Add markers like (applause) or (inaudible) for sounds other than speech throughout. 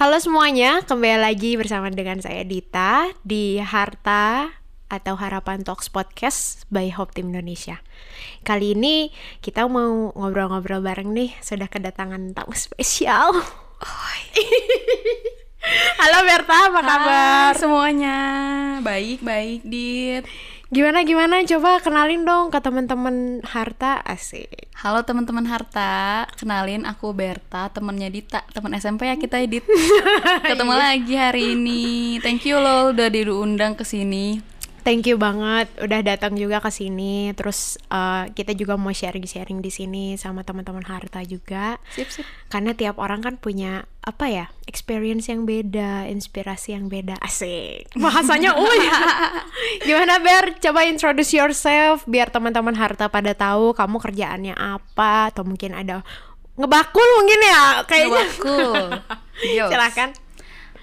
Halo semuanya, kembali lagi bersama dengan saya Dita di Harta atau Harapan Talks Podcast by Hope Team Indonesia. Kali ini kita mau ngobrol-ngobrol bareng nih, sudah kedatangan tamu spesial. (laughs) Halo Berta, apa kabar? Hai semuanya, baik baik Dit. Gimana gimana? Coba kenalin dong ke teman-teman Harta asik. Halo teman-teman Harta, kenalin aku Berta, temennya Dita, teman SMP ya kita Dit. (laughs) Ketemu lagi hari ini. Thank you loh udah diundang ke sini. Thank you banget udah datang juga ke sini. Terus uh, kita juga mau sharing-sharing di sini sama teman-teman Harta juga. Sip sip. Karena tiap orang kan punya apa ya experience yang beda, inspirasi yang beda. Asik. Bahasanya (laughs) uy. (laughs) Gimana Ber? Coba introduce yourself biar teman-teman Harta pada tahu kamu kerjaannya apa atau mungkin ada ngebakul mungkin ya kayaknya. Ngebakul. (laughs) Silakan.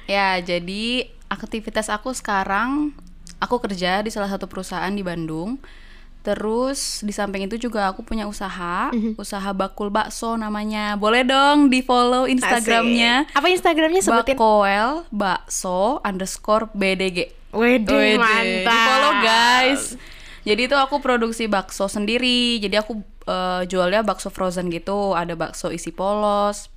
Ya, jadi aktivitas aku sekarang aku kerja di salah satu perusahaan di Bandung. Terus di samping itu juga aku punya usaha, usaha bakul bakso namanya. Boleh dong di follow Instagramnya. Asik. Apa Instagramnya sebutin? Bakoel bakso underscore BDG. Wede. mantap. Di follow guys. Jadi itu aku produksi bakso sendiri. Jadi aku eh, jualnya bakso frozen gitu. Ada bakso isi polos,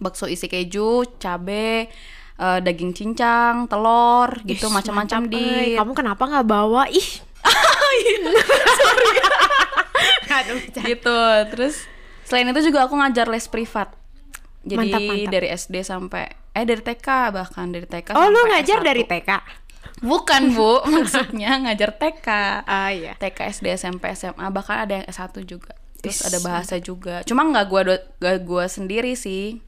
bakso isi keju, cabe, eh, daging cincang, telur, gitu macam-macam mantap, di. Kamu kenapa nggak bawa? Ih. (laughs) Bercanda. gitu. Terus selain itu juga aku ngajar les privat. Jadi Mantap, mantap. dari SD sampai eh dari TK bahkan dari TK Oh, lu ngajar S1. dari TK? Bukan, Bu. (laughs) Maksudnya ngajar TK. Ah iya. TK, SD, SMP, SMA, bahkan ada yang S1 juga. Terus Is, ada bahasa juga. Cuma nggak gua nggak gua sendiri sih.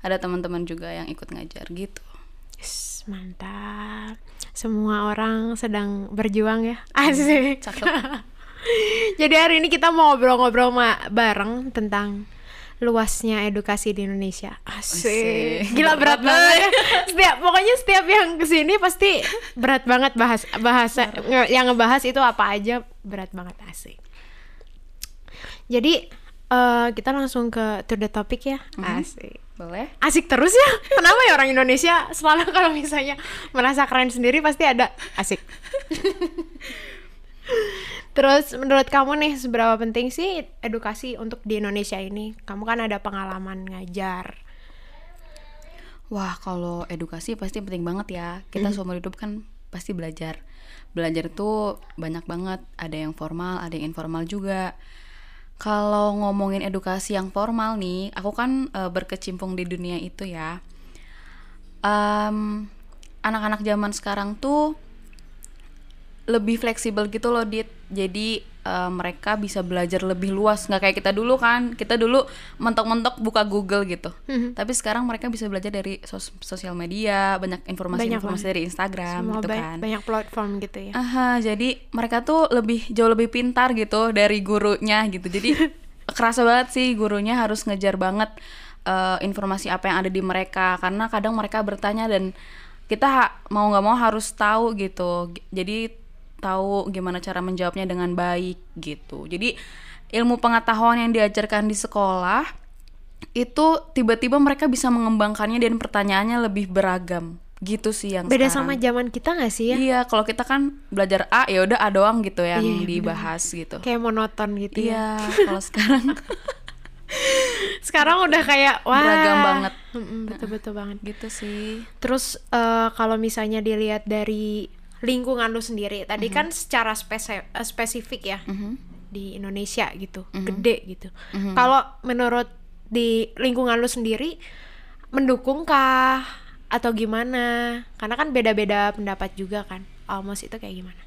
Ada teman-teman juga yang ikut ngajar gitu. Yes, mantap. Semua orang sedang berjuang ya. Asik. Cakep. (laughs) Jadi hari ini kita mau ngobrol-ngobrol bareng tentang luasnya edukasi di Indonesia. Asik. Gila berat Berat banget. ya. (laughs) Setiap pokoknya setiap yang ke sini pasti berat banget bahas bahasa nge- yang ngebahas itu apa aja berat banget asik. Jadi eh, kita langsung ke to the topic ya. Asik. Boleh? Asik terus ya. Kenapa ya orang Indonesia selalu (laughs) kalau misalnya merasa keren sendiri pasti ada asik. (laughs) Terus menurut kamu nih seberapa penting sih edukasi untuk di Indonesia ini? Kamu kan ada pengalaman ngajar. Wah, kalau edukasi pasti penting banget ya. Kita seumur hidup kan pasti belajar. Belajar itu banyak banget. Ada yang formal, ada yang informal juga. Kalau ngomongin edukasi yang formal nih, aku kan eh, berkecimpung di dunia itu ya. Em, anak-anak zaman sekarang tuh lebih fleksibel gitu loh dit jadi eh, mereka bisa belajar lebih luas nggak kayak kita dulu kan kita dulu mentok-mentok buka Google gitu Mhm. tapi sekarang mereka bisa belajar dari sos- sosial media banyak informasi-informasi dari Instagram Semua gitu ba- kan banyak platform gitu ya. Aha, jadi mereka tuh lebih jauh lebih pintar gitu dari gurunya gitu. Jadi (laughs) kerasa banget sih gurunya harus ngejar banget eh, informasi apa yang ada di mereka karena kadang mereka bertanya dan kita ha- mau nggak mau harus tahu gitu. Jadi tahu gimana cara menjawabnya dengan baik gitu. Jadi ilmu pengetahuan yang diajarkan di sekolah itu tiba-tiba mereka bisa mengembangkannya dan pertanyaannya lebih beragam gitu sih yang Beda sekarang. sama zaman kita nggak sih ya? Iya, kalau kita kan belajar A ya udah A doang gitu yang Iya, dibahas gitu. Kayak monoton gitu ya. Iya, kalau sekarang (laughs) Sekarang udah kayak wah Beragam banget. Mm-mm, Betul-betul banget. gitu sih. Terus eh, kalau misalnya dilihat dari lingkungan lu sendiri, tadi Mhm. kan secara spesi- eh, spesifik ya Mhm. di Indonesia gitu, Mhm. gede gitu. Kalau menurut di lingkungan lu sendiri mendukungkah atau gimana? Karena kan beda-beda pendapat juga kan. Almost itu kayak gimana?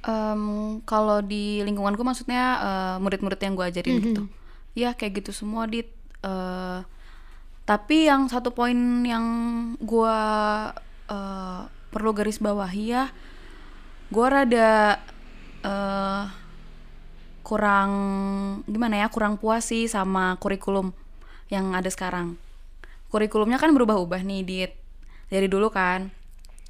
Em, kalau di lingkunganku maksudnya eh, murid-murid yang gue ajarin gitu. Ya kayak gitu semua dit. Eh, tapi yang satu poin yang gue eh, perlu garis bawahi ya, gue rada eh, kurang gimana ya kurang puas sih sama kurikulum yang ada sekarang. Kurikulumnya kan berubah-ubah nih dit dari dulu kan.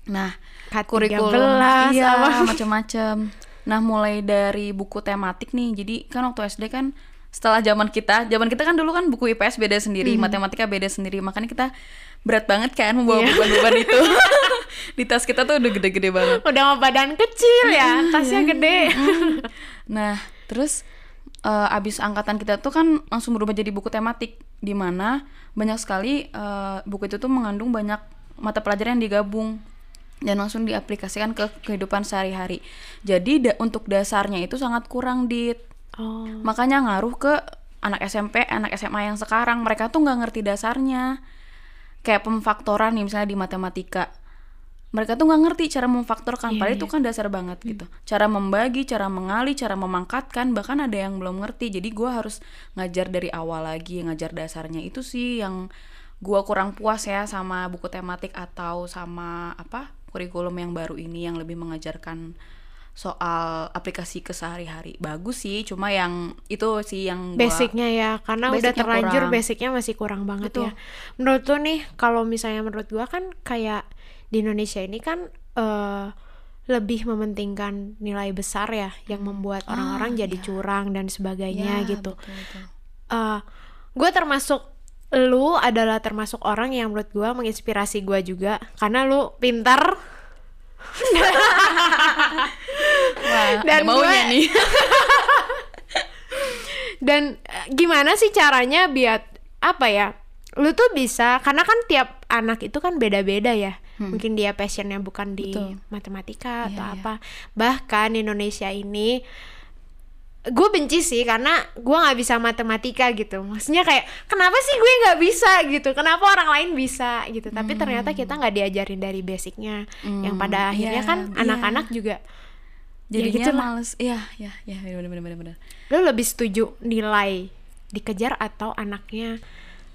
Nah, K13 kurikulum iya (laughs) macam-macam. Nah, mulai dari buku tematik nih. Jadi kan waktu SD kan setelah zaman kita zaman kita kan dulu kan buku IPS beda sendiri matematika beda sendiri makanya kita berat banget kan membawa Iya. beban-beban (laughs) itu di tas kita tuh udah gede-gede banget Udah sama badan kecil ya, tasnya gede. Nah, terus eh, abis angkatan kita tuh kan langsung berubah jadi buku tematik di mana banyak sekali eh, buku itu tuh mengandung banyak mata pelajaran yang digabung dan langsung diaplikasikan ke kehidupan sehari-hari. Jadi da- untuk dasarnya itu sangat kurang dit. Oh. Makanya ngaruh ke anak SMP, anak SMA yang sekarang mereka tuh nggak ngerti dasarnya. Kayak pemfaktoran nih misalnya di matematika. Mereka tuh nggak ngerti cara memfaktorkan, Iya, padahal iya. itu kan dasar banget gitu. Cara membagi, cara mengali, cara memangkatkan, bahkan ada yang belum ngerti. Jadi gua harus ngajar dari awal lagi, ngajar dasarnya itu sih yang gua kurang puas ya sama buku tematik atau sama apa kurikulum yang baru ini yang lebih mengajarkan soal aplikasi ke sehari-hari. Bagus sih, cuma yang itu sih yang gua- Basicnya ya, karena udah Basicnya terlanjur kurang. basicnya masih kurang banget Betul. ya. Menurut lu nih, kalau misalnya menurut gua kan kayak di Indonesia ini kan eh, lebih mementingkan nilai besar ya, yang membuat orang-orang jadi curang dan sebagainya Ya, gitu. betul, betul. eh gue termasuk lu adalah termasuk orang yang menurut gue menginspirasi gue juga karena lu pintar (laughs) Wah, (laughs) Dan ada maunya gue- nih. (laughs) dan eh, gimana sih caranya biar apa ya lu tuh bisa karena kan tiap anak itu kan beda-beda ya mungkin dia passionnya bukan di Hmm. Betul. matematika atau Iya, iya. apa bahkan Indonesia ini gue benci sih karena gue nggak bisa matematika gitu maksudnya kayak kenapa sih gue nggak bisa gitu kenapa orang lain bisa gitu tapi ternyata kita nggak diajarin dari basicnya yang pada Hmm, akhirnya iya, kan iya. anak-anak juga Jadinya gitu lah. males. Iya, iya, iya, bener bener bener bener. lo lebih setuju nilai dikejar atau anaknya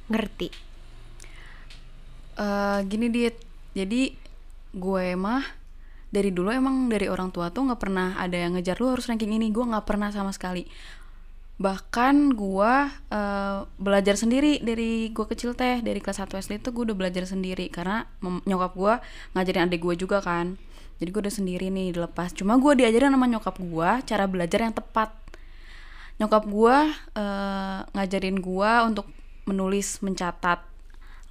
ngerti eh gini dit, jadi gue mah dari dulu emang dari orang tua tuh nggak pernah ada yang ngejar lu harus ranking ini, gue nggak pernah sama sekali. Bahkan gue eh, belajar sendiri dari gue kecil teh dari kelas 1 SD tuh gue udah belajar sendiri karena nyokap gue ngajarin adik gue juga kan. Jadi gue udah sendiri nih dilepas. Cuma gue diajarin sama nyokap gue cara belajar yang tepat. Nyokap gue eh, ngajarin gue untuk menulis, mencatat.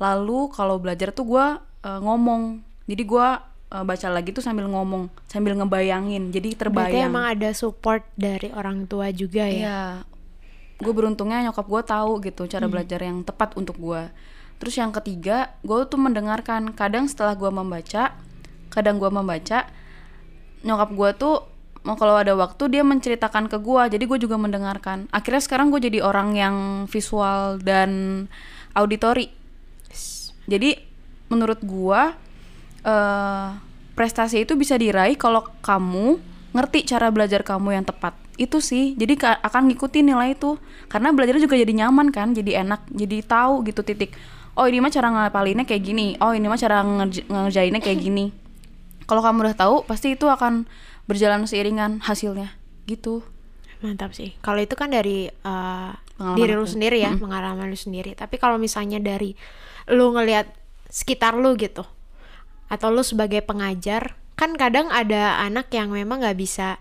Lalu kalau belajar tuh gue eh, ngomong. Jadi gue eh, baca lagi tuh sambil ngomong, sambil ngebayangin. Jadi berarti terbayang. emang ada support dari orang tua juga ya Iya. Gue beruntungnya nyokap gue tahu gitu cara belajar yang tepat untuk gue. Terus yang ketiga, gue tuh mendengarkan. Kadang setelah gue membaca, kadang gue membaca, nyokap gue tuh mau kalau ada waktu dia menceritakan ke gue. Jadi gue juga mendengarkan. Akhirnya sekarang gue jadi orang yang visual dan auditori. Jadi menurut gua eh prestasi itu bisa diraih kalau kamu ngerti cara belajar kamu yang tepat. Itu sih. Jadi ka- akan ngikutin nilai itu. Karena belajarnya juga jadi nyaman kan, jadi enak, jadi tahu gitu titik. Oh, ini mah cara ngapalinnya kayak gini. Oh, ini mah cara ngerj- ngerjainnya kayak gini. Kalau kamu udah tahu, pasti itu akan berjalan seiringan hasilnya. Gitu. mantap sih kalau itu kan dari uh, Pengalaman diri lu sendiri ya pengalaman lu sendiri tapi kalau misalnya dari lu ngelihat sekitar lu gitu atau lu sebagai pengajar kan kadang ada anak yang memang nggak bisa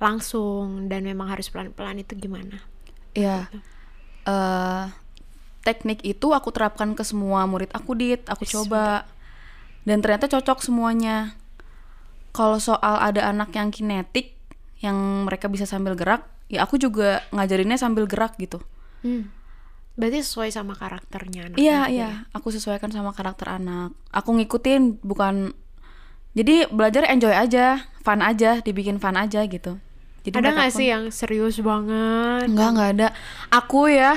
langsung dan memang harus pelan-pelan itu gimana Iya. eh teknik itu aku terapkan ke semua murid aku dit, aku coba. Dan ternyata cocok semuanya. Kalau soal ada anak yang kinetik yang mereka bisa sambil gerak, ya aku juga ngajarinnya sambil gerak gitu. Hmm. berarti sesuai sama karakternya anak Iya, iya, aku sesuaikan sama karakter anak. Aku ngikutin bukan jadi belajar enjoy aja, fun aja, dibikin fun aja gitu. Jadi ada nggak sih yang serius banget Enggak, enggak ada. Aku ya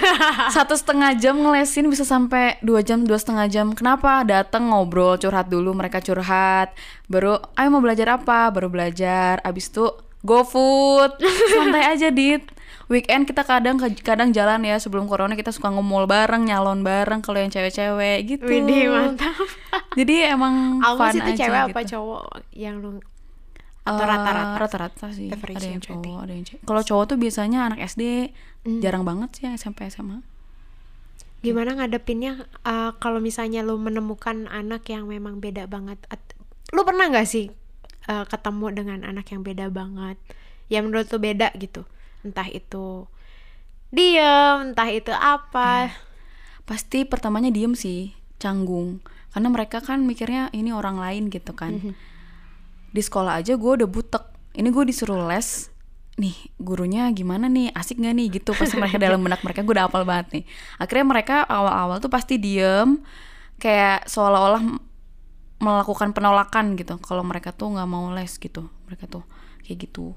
(laughs) satu setengah jam ngelesin bisa sampai dua jam, dua setengah jam. Kenapa? Datang ngobrol, curhat dulu, mereka curhat. Baru, ayo mau belajar apa? Baru belajar. Abis itu go food, (laughs) santai aja dit. Weekend kita kadang kadang jalan ya sebelum corona kita suka nge-mall bareng, nyalon bareng kalau yang cewek-cewek gitu. Widih mantap Jadi emang Almus fun itu aja cewek gitu. apa cowok yang lu atau Eh, rata-rata? rata-rata sih. Ada yang berarti. cowok ada yang cewek. Kalau cowok tuh biasanya anak SD Hmm. jarang banget sih yang SMP SMA gimana ngadepinnya uh, kalau misalnya lu menemukan anak yang memang beda banget? Lu pernah nggak sih uh, ketemu dengan anak yang beda banget? Yang menurut lu beda gitu. Entah itu diem entah itu apa. Pasti pertamanya diem sih canggung. Karena mereka kan mikirnya ini orang lain gitu kan. Mhm. Di sekolah aja gue udah butek. Ini gue disuruh les. Nih gurunya gimana nih? Asik gak nih? Gitu pasti mereka dalam benak mereka gue udah hafal banget nih. Akhirnya mereka awal-awal tuh pasti diem kayak seolah-olah melakukan penolakan gitu. Kalau mereka tuh nggak mau les gitu mereka tuh kayak gitu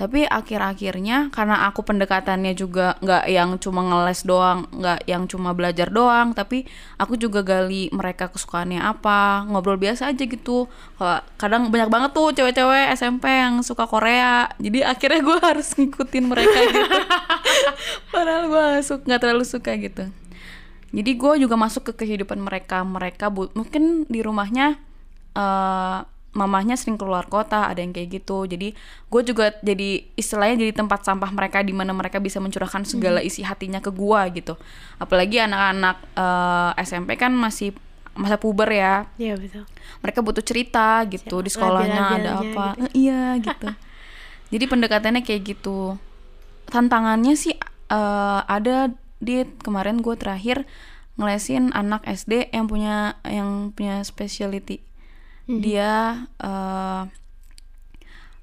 tapi akhir-akhirnya karena aku pendekatannya juga nggak yang cuma ngeles doang nggak yang cuma belajar doang tapi aku juga gali mereka kesukaannya apa ngobrol biasa aja gitu. Kalau kadang banyak banget tuh cewek-cewek SMP yang suka Korea. Jadi akhirnya gue (laughs) harus ngikutin mereka gitu. (laughs) Padahal gue nggak terlalu suka gitu. Jadi gue juga masuk ke kehidupan mereka. Mereka bu- mungkin di rumahnya eh mamahnya sering keluar kota ada yang kayak gitu. Jadi gue juga jadi istilahnya jadi tempat sampah mereka di mana mereka bisa mencurahkan segala isi hatinya ke gue gitu. Apalagi anak-anak eh, SMP kan masih masa puber ya. Iya betul. Mereka butuh cerita gitu. Di sekolahnya ada apa. gitu. Eh, iya gitu. (laughs) Jadi pendekatannya kayak gitu. Tantangannya sih eh, ada di kemarin gue terakhir ngelesin anak SD yang punya yang punya specialty dia eh,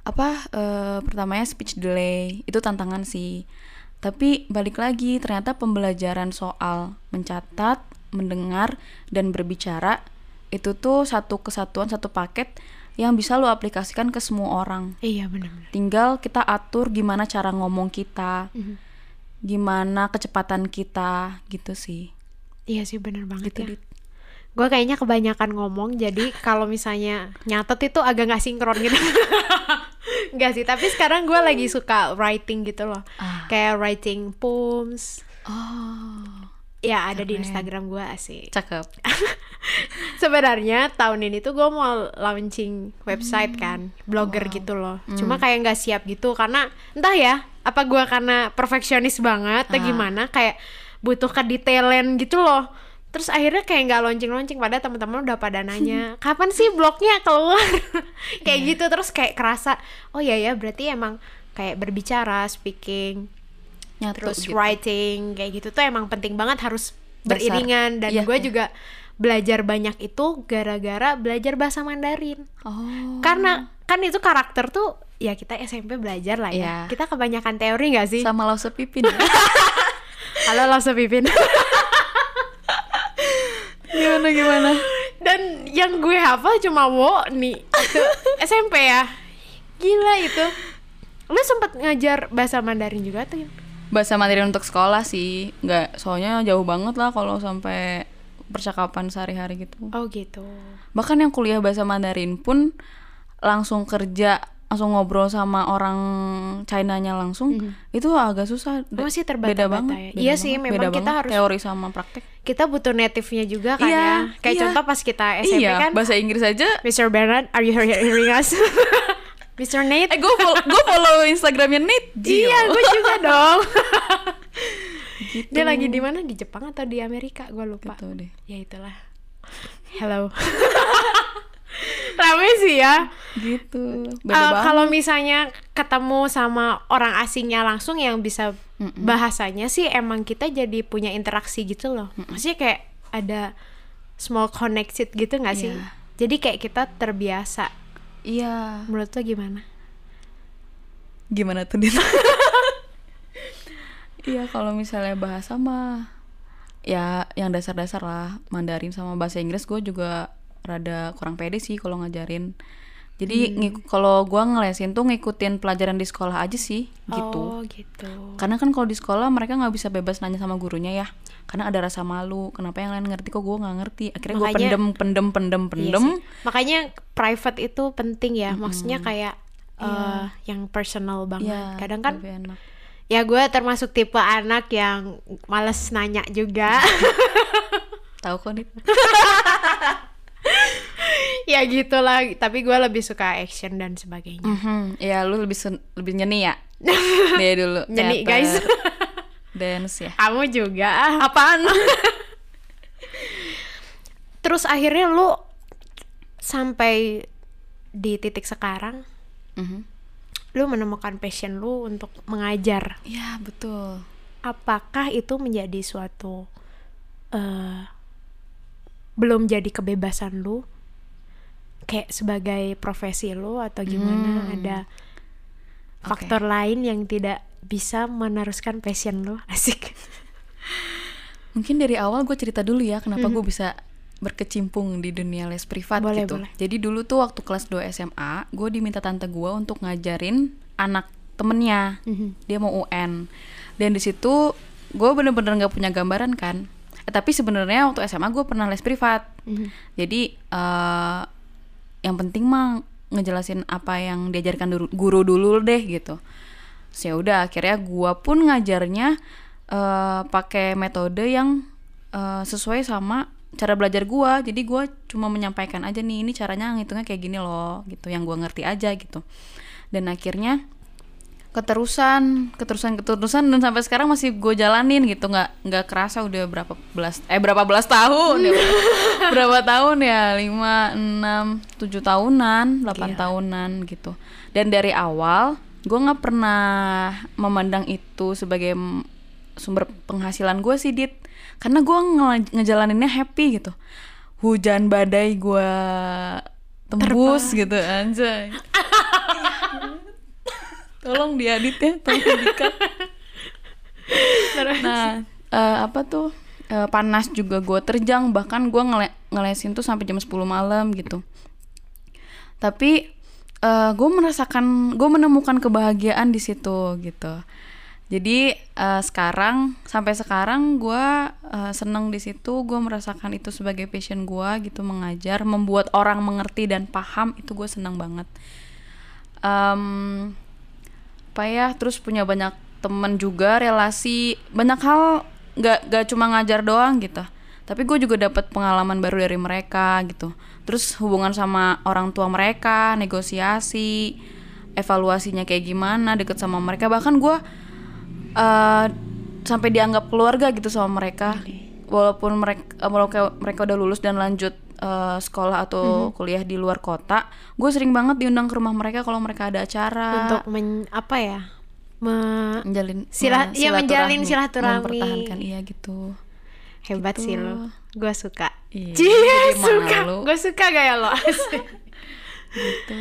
apa eh, pertamanya speech delay. Itu tantangan sih. Tapi balik lagi ternyata pembelajaran soal mencatat mendengar dan berbicara itu tuh satu kesatuan satu paket yang bisa lo aplikasikan ke semua orang. Iya benar-benar. Tinggal kita atur gimana cara ngomong kita Mhm. gimana kecepatan kita gitu sih. Iya sih benar banget gitu ya. Dit. Gue kayaknya kebanyakan ngomong jadi kalau misalnya nyatet itu agak nggak sinkron gitu. (laughs) Enggak sih tapi sekarang gue lagi suka writing gitu loh. Ah. kayak writing poems. Oh. Ya ada di Keren. Instagram gue asik cakep. (laughs) Sebenarnya tahun ini tuh gue mau launching website kan blogger gitu loh. Cuma kayak nggak siap gitu karena entah ya apa gue karena perfeksionis banget atau Ah. gimana kayak butuh kedetailan gitu loh terus akhirnya kayak nggak launching launching pada teman-teman udah pada nanya kapan sih blognya keluar (laughs) kayak gitu terus kayak kerasa oh ya ya berarti emang kayak berbicara speaking nyatu terus gitu. writing kayak gitu tuh emang penting banget harus Dasar. beriringan dan Iya, gue iya. juga belajar banyak itu gara-gara belajar bahasa Mandarin oh karena kan itu karakter tuh ya kita SMP belajar lah ya Iya. kita kebanyakan teori nggak sih sama lause pipin ya. (laughs) halo Lause Pipin (laughs) gimana gimana? Dan yang gue hafal cuma wo nih itu SMP (laughs) ya. Gila itu. Lu sempet ngajar bahasa Mandarin juga tuh bahasa Mandarin untuk sekolah sih. Nggak soalnya jauh banget lah kalau sampai percakapan sehari-hari gitu. Oh gitu. Bahkan yang kuliah bahasa Mandarin pun langsung kerja langsung ngobrol sama orang China-nya langsung itu agak susah masih beda terbata-bata banget ya? beda Iya sih, banget, memang beda kita banget harus- teori sama praktek kita butuh native-nya juga kan Iya, ya kayak iya. contoh pas kita SMP iya kan bahasa Inggris aja Mr. Bernard, are you hear- hearing us? (laughs) Mr. Nate? eh gue follow, gue follow Instagramnya Nate Gio. iya, gue juga (laughs) dong. Gitu. Dia lagi di mana? Di Jepang atau di Amerika? Gue lupa. gitu deh Ya itulah. Hello. (laughs) Rame sih ya. gitu banget kalau misalnya ketemu sama orang asingnya langsung yang bisa bahasanya sih emang kita jadi punya interaksi gitu loh. Maksudnya kayak ada small connected gitu nggak sih? Iya. Jadi kayak kita terbiasa. iya Menurut lo gimana? gimana tuh Dit? (laughs) iya kalau misalnya bahasa mah ya yang dasar-dasar lah Mandarin sama bahasa Inggris gue juga rada kurang pede sih kalau ngajarin jadi ngik- kalau gue ngelesin tuh ngikutin pelajaran di sekolah aja sih gitu Oh gitu. karena kan kalau di sekolah mereka nggak bisa bebas nanya sama gurunya ya karena ada rasa malu kenapa yang lain ngerti kok gue nggak ngerti akhirnya gue Makanya- pendem pendem pendem Iya pendem sih. Makanya private itu penting ya. Maksudnya kayak eh, yang personal banget. Iya, Kadang kan enak. ya gue termasuk tipe anak yang males nanya juga. (laughs) tahu kok nih (laughs) (laughs) ya gitulah. Tapi gue lebih suka action dan sebagainya. Mhm, ya lu lebih lebih nyeni ya (laughs) dia dulu Nyeni, teater, guys. (laughs) dance ya Kamu juga. apaan Terus akhirnya lu sampai di titik sekarang, Mhm. lu menemukan passion lu untuk mengajar. ya betul apakah itu menjadi suatu eh belum jadi kebebasan lu kayak sebagai profesi lu atau gimana Hmm. ada faktor lain yang tidak bisa meneruskan passion lu (laughs) asik Mungkin dari awal gue cerita dulu ya kenapa gue bisa berkecimpung di dunia les privat Boleh, gitu. boleh. Jadi dulu tuh waktu kelas 2 SMA, gue diminta tante gue untuk ngajarin anak temennya. Mhm. Dia mau UN. Dan di situ gue bener-bener nggak punya gambaran kan. Eh, tapi sebenarnya waktu SMA gue pernah les privat. Mhm. Jadi eh yang penting mah ngejelasin apa yang diajarkan dulu- guru dulu deh gitu. So, ya udah akhirnya gua pun ngajarnya eh pakai metode yang eh, sesuai sama cara belajar gua. Jadi gua cuma menyampaikan aja nih ini caranya ngitungnya kayak gini loh gitu yang gua ngerti aja gitu. Dan akhirnya keterusan keterusan keterusan dan sampai sekarang masih gue jalanin gitu. Nggak nggak kerasa udah berapa belas eh berapa belas tahun ya. (laughs) Berapa tahun ya? Lima enam tujuh tahunan delapan Gila. tahunan gitu. Dan dari awal gue nggak pernah memandang itu sebagai sumber penghasilan gue sih dit. Karena gue nge- ngejalaninnya happy gitu. Hujan badai gue tembus gitu anjay tolong diedit ya tolong dikat nah eh, apa tuh? Eh, panas juga gue terjang bahkan gue ngele ngelesin tuh sampai jam 10 malam gitu. Tapi eh gue merasakan gue menemukan kebahagiaan di situ gitu. Jadi eh, sekarang sampai sekarang gue eh, seneng di situ gue merasakan itu sebagai passion gue gitu mengajar membuat orang mengerti dan paham itu gue seneng banget. Em, apa ya terus punya banyak temen juga relasi banyak hal nggak nggak cuma ngajar doang gitu. Tapi gue juga dapat pengalaman baru dari mereka gitu. Terus hubungan sama orang tua mereka negosiasi evaluasinya kayak gimana deket sama mereka. Bahkan gue eh, sampai dianggap keluarga gitu sama mereka. Walaupun mereka walaupun mereka udah lulus dan lanjut eh, sekolah atau kuliah di luar kota gue sering banget diundang ke rumah mereka kalau mereka ada acara. Untuk men, apa ya? Me- menjalin Sila- ya, iya, menjalin silaturahmi. mempertahankan iya gitu. Hebat sih Gitu. lo. Gue suka. Iya, Cie, (laughs) jadi suka. gue suka gaya lo. (laughs) Gitu.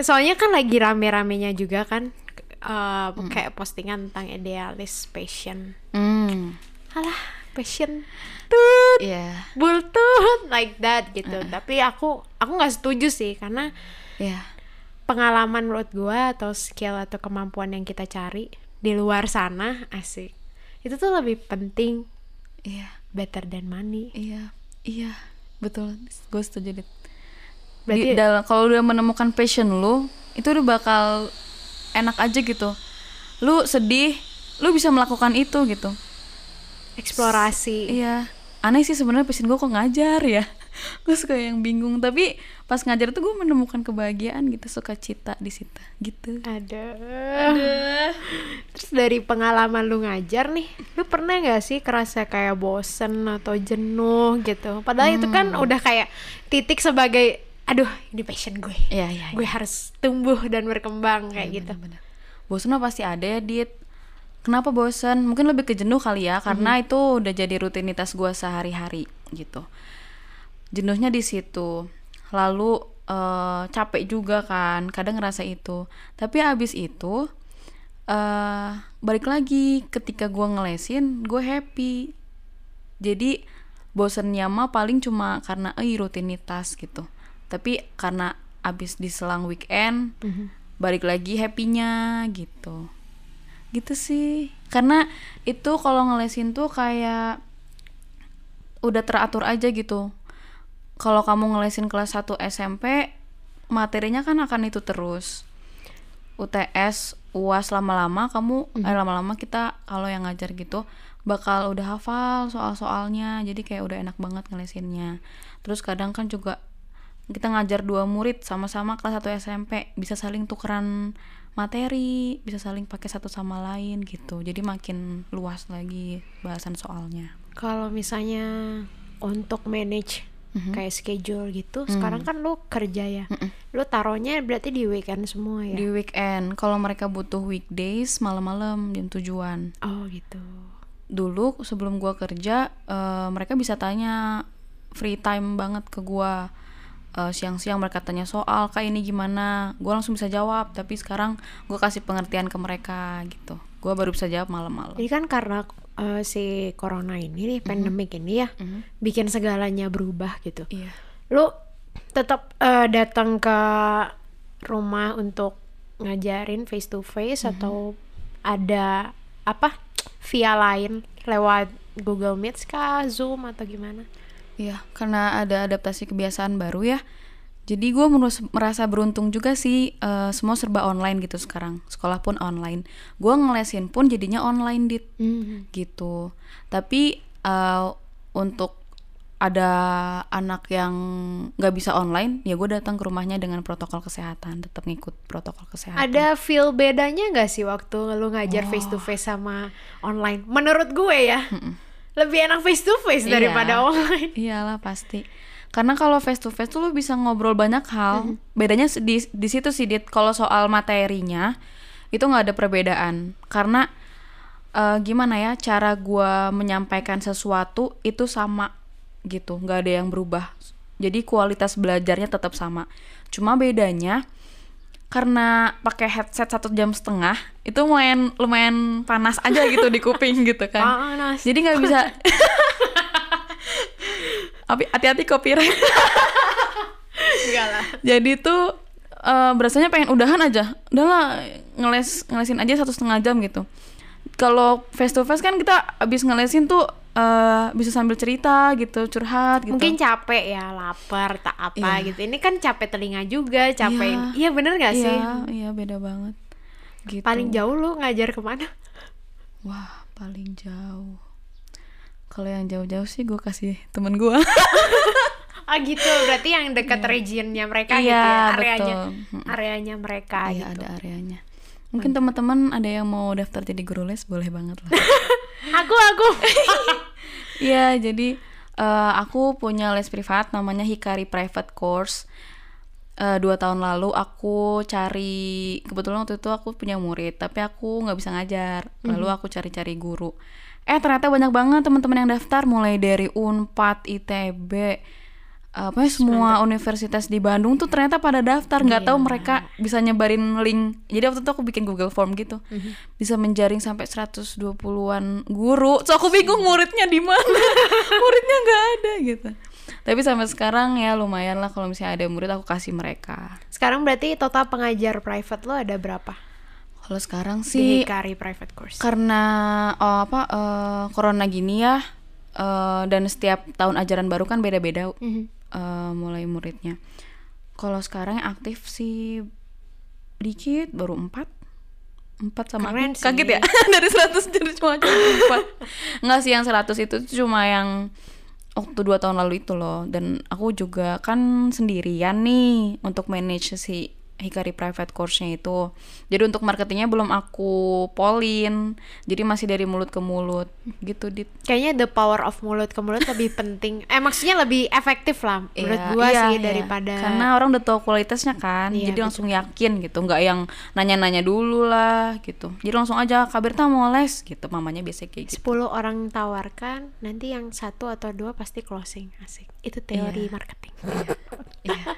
Soalnya kan lagi rame-ramenya juga kan eh, kayak postingan tentang idealis passion. Hmm. Alah passion tut iya. Bultut like that gitu. Tapi aku aku nggak setuju sih karena iya. pengalaman menurut gua atau skill atau kemampuan yang kita cari di luar sana asik. Itu tuh lebih penting. Iya. Better than money. Iya. Iya. Betul. Gue setuju Dit. Berarti- Di- dalam kalau udah menemukan passion lu itu udah bakal enak aja gitu. Lu sedih lu bisa melakukan itu gitu. Eksplorasi. Iya, aneh sih sebenarnya passion gue kok ngajar ya. (laughs) gue suka yang bingung, tapi pas ngajar tuh gue menemukan kebahagiaan gitu, suka cita di situ, gitu. ada terus dari pengalaman lu ngajar nih lu pernah nggak sih kerasa kayak bosen atau jenuh gitu padahal itu kan udah kayak titik sebagai aduh ini passion gue Iya, iya. gue harus tumbuh dan berkembang kayak gitu Bener. Bosan mah pasti ada ya, Dit. Kenapa bosan? Mungkin lebih ke jenuh kali ya, karena itu udah jadi rutinitas gue sehari-hari gitu. Jenuhnya di situ. Lalu eh, capek juga kan, kadang ngerasa itu. Tapi abis itu eh balik lagi ketika gue ngelesin, gue happy. Jadi bosennya mah paling cuma karena eh rutinitas gitu. Tapi karena abis diselang weekend, balik lagi happynya gitu gitu sih. Karena itu kalau ngelesin tuh kayak udah teratur aja gitu. Kalau kamu ngelesin kelas 1 SMP materinya kan akan itu terus. UTS UAS lama-lama kamu eh lama-lama kita kalau yang ngajar gitu bakal udah hafal soal-soalnya. Jadi kayak udah enak banget ngelesinnya. Terus kadang kan juga kita ngajar dua murid sama-sama kelas 1 SMP bisa saling tukeran materi bisa saling pakai satu sama lain gitu. Jadi makin luas lagi bahasan soalnya. Kalau misalnya untuk manage Mhm. kayak schedule gitu Hmm. sekarang kan lu kerja ya. Lu taruhnya berarti di weekend semua ya? Di weekend. Kalau mereka butuh weekdays malam-malam jam tujuan. Oh gitu. Dulu sebelum gua kerja eh, mereka bisa tanya free time banget ke gua Eh, siang-siang mereka tanya soal kayak ini gimana? Gua langsung bisa jawab tapi sekarang gua kasih pengertian ke mereka gitu. Gua baru bisa jawab malam-malam. Ini kan karena eh, si corona ini nih, pandemik ini ya, bikin segalanya berubah gitu. iya. Lu tetap eh, datang ke rumah untuk ngajarin face to face atau ada apa via lain lewat Google Meet kah, Zoom atau gimana? Iya, karena ada adaptasi kebiasaan baru ya. Jadi gue merasa beruntung juga sih eh, semua serba online gitu sekarang. Sekolah pun online. Gue ngelesin pun jadinya online dit gitu. Tapi eh, untuk ada anak yang nggak bisa online, ya gue datang ke rumahnya dengan protokol kesehatan, tetap ngikut protokol kesehatan. Ada feel bedanya nggak sih waktu lu ngajar face to face sama online? Menurut gue ya, lebih enak face to face Iya. daripada online. Iyalah pasti. Karena kalau face to face tuh lu bisa ngobrol banyak hal. Bedanya se- di di situ sih Dit. Kalau soal materinya itu nggak ada perbedaan. Karena eh, gimana ya cara gua menyampaikan sesuatu itu sama gitu, nggak ada yang berubah. Jadi kualitas belajarnya tetap sama. Cuma bedanya karena pakai headset satu jam setengah itu lumayan lumayan panas aja gitu di kuping (laughs) gitu kan. Panas. Jadi nggak bisa. (laughs) Tapi hati-hati copyright. (laughs) Enggak lah. Jadi tuh eh, berasanya pengen udahan aja. Udahlah ngeles ngelesin aja satu setengah jam gitu. Kalau face to face kan kita abis ngelesin tuh eh, bisa sambil cerita gitu, curhat gitu. Mungkin capek ya, lapar, tak apa Iya. gitu. Ini kan capek telinga juga, capek. Iya bener gak sih? Iya, iya beda banget. Gitu. Paling jauh lu ngajar ke mana? Wah, paling jauh. Kalau yang jauh-jauh sih gue kasih temen gue. Ah (laughs) gitu, berarti yang dekat regionnya mereka gitu Iya, ya, areanya, betul. Areanya mereka Iya gitu. ada areanya. Mungkin teman-teman ada yang mau daftar jadi guru les boleh banget lah. (laughs) Aku aku. Iya (laughs) jadi eh, aku punya les privat namanya Hikari Private Course. Eh, dua tahun lalu aku cari kebetulan waktu itu aku punya murid tapi aku nggak bisa ngajar lalu aku cari-cari guru eh ternyata banyak banget teman-teman yang daftar mulai dari Unpad ITB apa semua universitas di Bandung tuh ternyata pada daftar. Nggak tahu mereka bisa nyebarin link. Jadi waktu itu aku bikin Google Form gitu. Bisa menjaring sampai 120-an guru. So aku bingung muridnya di mana. (laughs) Muridnya nggak ada gitu. Tapi sampai sekarang ya lumayan lah kalau misalnya ada murid aku kasih mereka. Sekarang berarti total pengajar private lo ada berapa? kalau sekarang Di sih Hikari private course. karena oh, apa eh, corona gini ya eh, dan setiap tahun ajaran baru kan beda-beda. Mhm. Eh, mulai muridnya. Kalau sekarang yang aktif sih dikit baru empat. Empat sama Keren aku. Kaget sih. ya? (laughs) Dari 100 jadi cuma empat. Nggak sih yang 100 itu cuma yang waktu dua tahun lalu itu loh. Dan aku juga kan sendirian nih untuk manage si Hikari private course-nya itu jadi untuk marketingnya belum aku polin jadi masih dari mulut ke mulut gitu dit Kayaknya the power of mulut ke mulut lebih (laughs) penting. Eh maksudnya lebih efektif lah menurut Iya, gua iya, sih iya. daripada karena orang udah tahu kualitasnya kan Iya, jadi langsung yakin gitu nggak yang nanya-nanya dulu lah gitu jadi langsung aja Kabirta mau les gitu mamanya biasa kayak gitu 10 orang tawarkan, nanti yang satu atau dua pasti closing. Asik. Itu teori marketing. (laughs) Iya.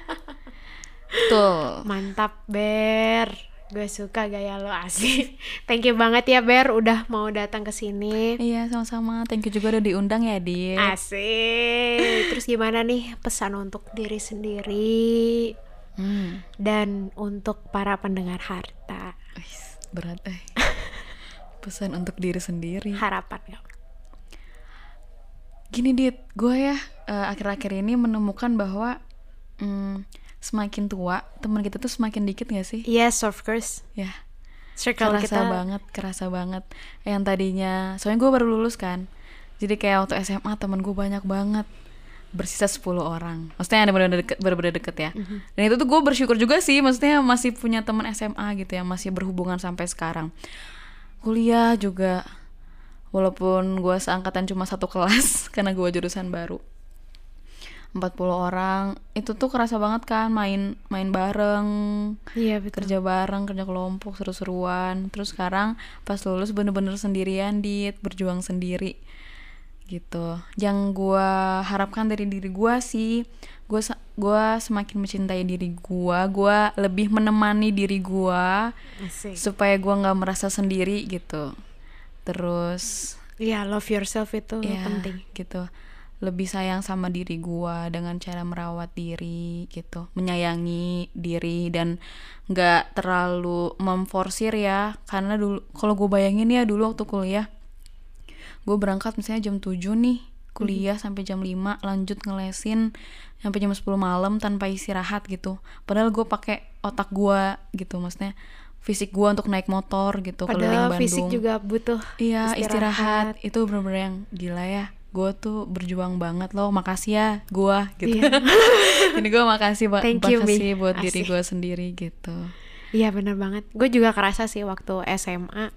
Tuh Mantap, Ber. Gue suka gaya lo asik. (laughs) Thank you banget ya, Ber, udah mau datang ke sini. iya sama-sama thank you juga udah diundang ya dit Asik. Terus gimana nih pesan untuk diri sendiri Hmm, dan untuk para pendengar harta? berat eh (laughs) pesan untuk diri sendiri Harapan kamu. gini dit gue ya eh, akhir-akhir ini menemukan bahwa hmm, semakin tua teman kita tuh semakin dikit gak sih? Yes, of course. ya. Circle kerasa kita banget kerasa banget. Yang tadinya soalnya gue baru lulus kan. Jadi kayak waktu SMA temen gue banyak banget. Bersisa 10 orang. Maksudnya ada benar-benar deket, benar-benar deket ya. Dan itu tuh gue bersyukur juga sih maksudnya masih punya teman SMA gitu yang masih berhubungan sampai sekarang. Kuliah juga walaupun gue seangkatan cuma satu kelas (laughs) karena gue jurusan baru 40 orang itu tuh kerasa banget kan main main bareng Iya betul. kerja bareng kerja kelompok seru-seruan terus sekarang pas lulus bener-bener sendirian dit berjuang sendiri gitu yang gua harapkan dari diri gua sih gua sa- gua semakin mencintai diri gua gua lebih menemani diri gua Asik. supaya gua nggak merasa sendiri gitu terus Iya, love yourself itu ya penting. gitu lebih sayang sama diri gua dengan cara merawat diri gitu. Menyayangi diri dan nggak terlalu memforsir ya. Karena dulu kalau gue bayangin ya dulu waktu kuliah gue berangkat misalnya jam 7 nih kuliah sampai jam 5 lanjut ngelesin sampai jam 10 malam tanpa istirahat gitu. Padahal gue pakai otak gua gitu. Maksudnya fisik gua untuk naik motor gitu keliling Padahal Bandung. fisik juga butuh Iya istirahat. istirahat. itu bener-bener yang gila ya gue tuh berjuang banget loh makasih ya gue gitu Iya. (laughs) ini gue makasih ba- Thank you, makasih Bi. buat diri Asik. gue sendiri gitu Iya bener banget. Gue juga kerasa sih waktu SMA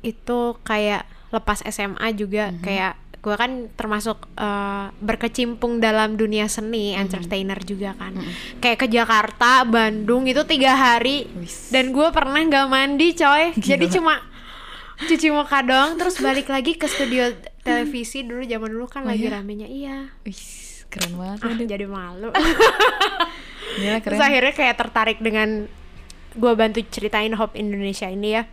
itu kayak lepas SMA juga Mhm. kayak gue kan termasuk eh, berkecimpung dalam dunia seni, Mhm. entertainer juga kan. Kayak ke Jakarta, Bandung itu tiga hari Wis. dan gue pernah nggak mandi coy. (laughs) Jadi Gila. cuma cuci muka doang terus balik lagi ke studio televisi dulu zaman dulu kan Oh, lagi iya? ramenya iya. Wih, keren banget Ah, ya, jadi malu. (laughs) Gila, keren Terus akhirnya kayak tertarik dengan gue bantu ceritain Hope Indonesia ini ya.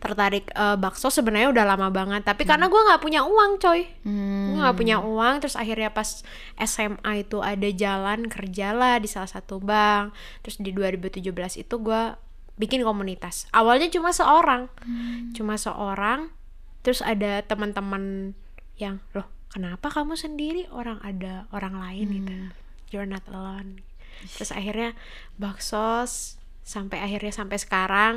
Tertarik eh, bakso sebenarnya udah lama banget, tapi karena gue nggak punya uang, coy. Hmm, Gue nggak punya uang, terus akhirnya pas SMA itu ada jalan kerja lah di salah satu bank. Terus di 2017 itu gue bikin komunitas. Awalnya cuma seorang, cuma seorang. Terus ada teman-teman yang loh kenapa kamu sendiri? Orang ada orang lain gitu. You're not alone. Terus akhirnya baksos sampai akhirnya sampai sekarang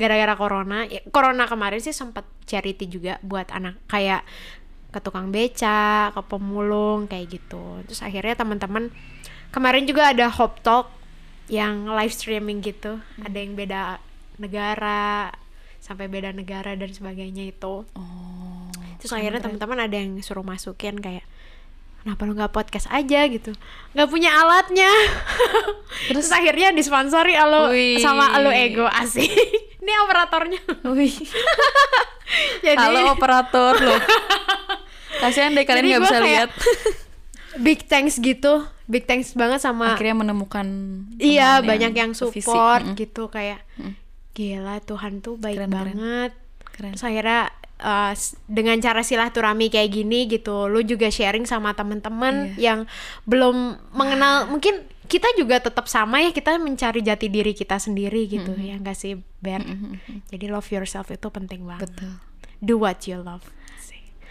gara-gara corona ya, corona kemarin sih sempat charity juga buat anak kayak ke tukang beca ke pemulung kayak gitu. Terus akhirnya teman-teman kemarin juga ada Hope Talk yang live streaming gitu. Ada yang beda negara sampai beda negara dan sebagainya itu. Oh terus akhirnya teman-teman ada yang suruh masukin kayak kenapa lu nggak podcast aja? gitu. Nggak punya alatnya. (laughs) Terus, akhirnya disponsori alo sama alo ego asik. (laughs) Ini operatornya. Wih, (laughs) jadi halo operator. Loh. Kasihan deh kalian nggak bisa lihat. Big thanks gitu. Big thanks banget sama akhirnya menemukan iya banyak yang fisik. support Mm-mm. gitu kayak gila Tuhan tuh baik Keren, keren. banget keren Terus akhirnya uh, dengan cara silaturahmi kayak gini gitu, lu juga sharing sama temen-temen Iya. yang belum mengenal, mungkin kita juga tetap sama ya kita mencari jati diri kita sendiri gitu ya enggak sih Ber? Jadi love yourself itu penting banget. betul Do what you love.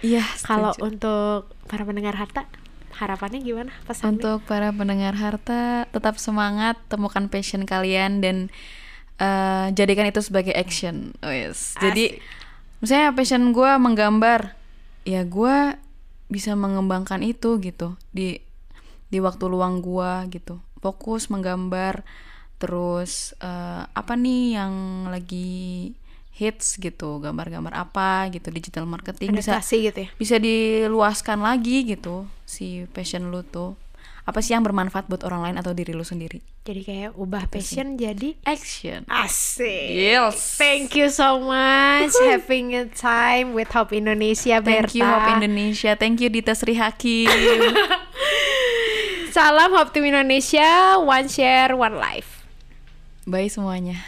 Iya Kalau untuk para pendengar harta, harapannya gimana pesannya? Untuk para pendengar harta, tetap semangat, temukan passion kalian dan eh, jadikan itu sebagai action. Oh, yes. Jadi, misalnya passion gue menggambar, ya gue bisa mengembangkan itu gitu di di waktu luang gue gitu. Fokus menggambar, terus eh, apa nih yang lagi hits gitu, gambar-gambar apa gitu, digital marketing bisa Adaptasi gitu ya. bisa diluaskan lagi gitu si passion lu tuh apa sih yang bermanfaat buat orang lain atau diri lu sendiri? Jadi kayak ubah passion jadi action. Asik. yes. Thank you so much having a time with Hope Indonesia thank you Berta. Hope Indonesia. Thank you Dita Sri Hakim. (laughs) Salam Hope Team Indonesia, one share, one life. bye semuanya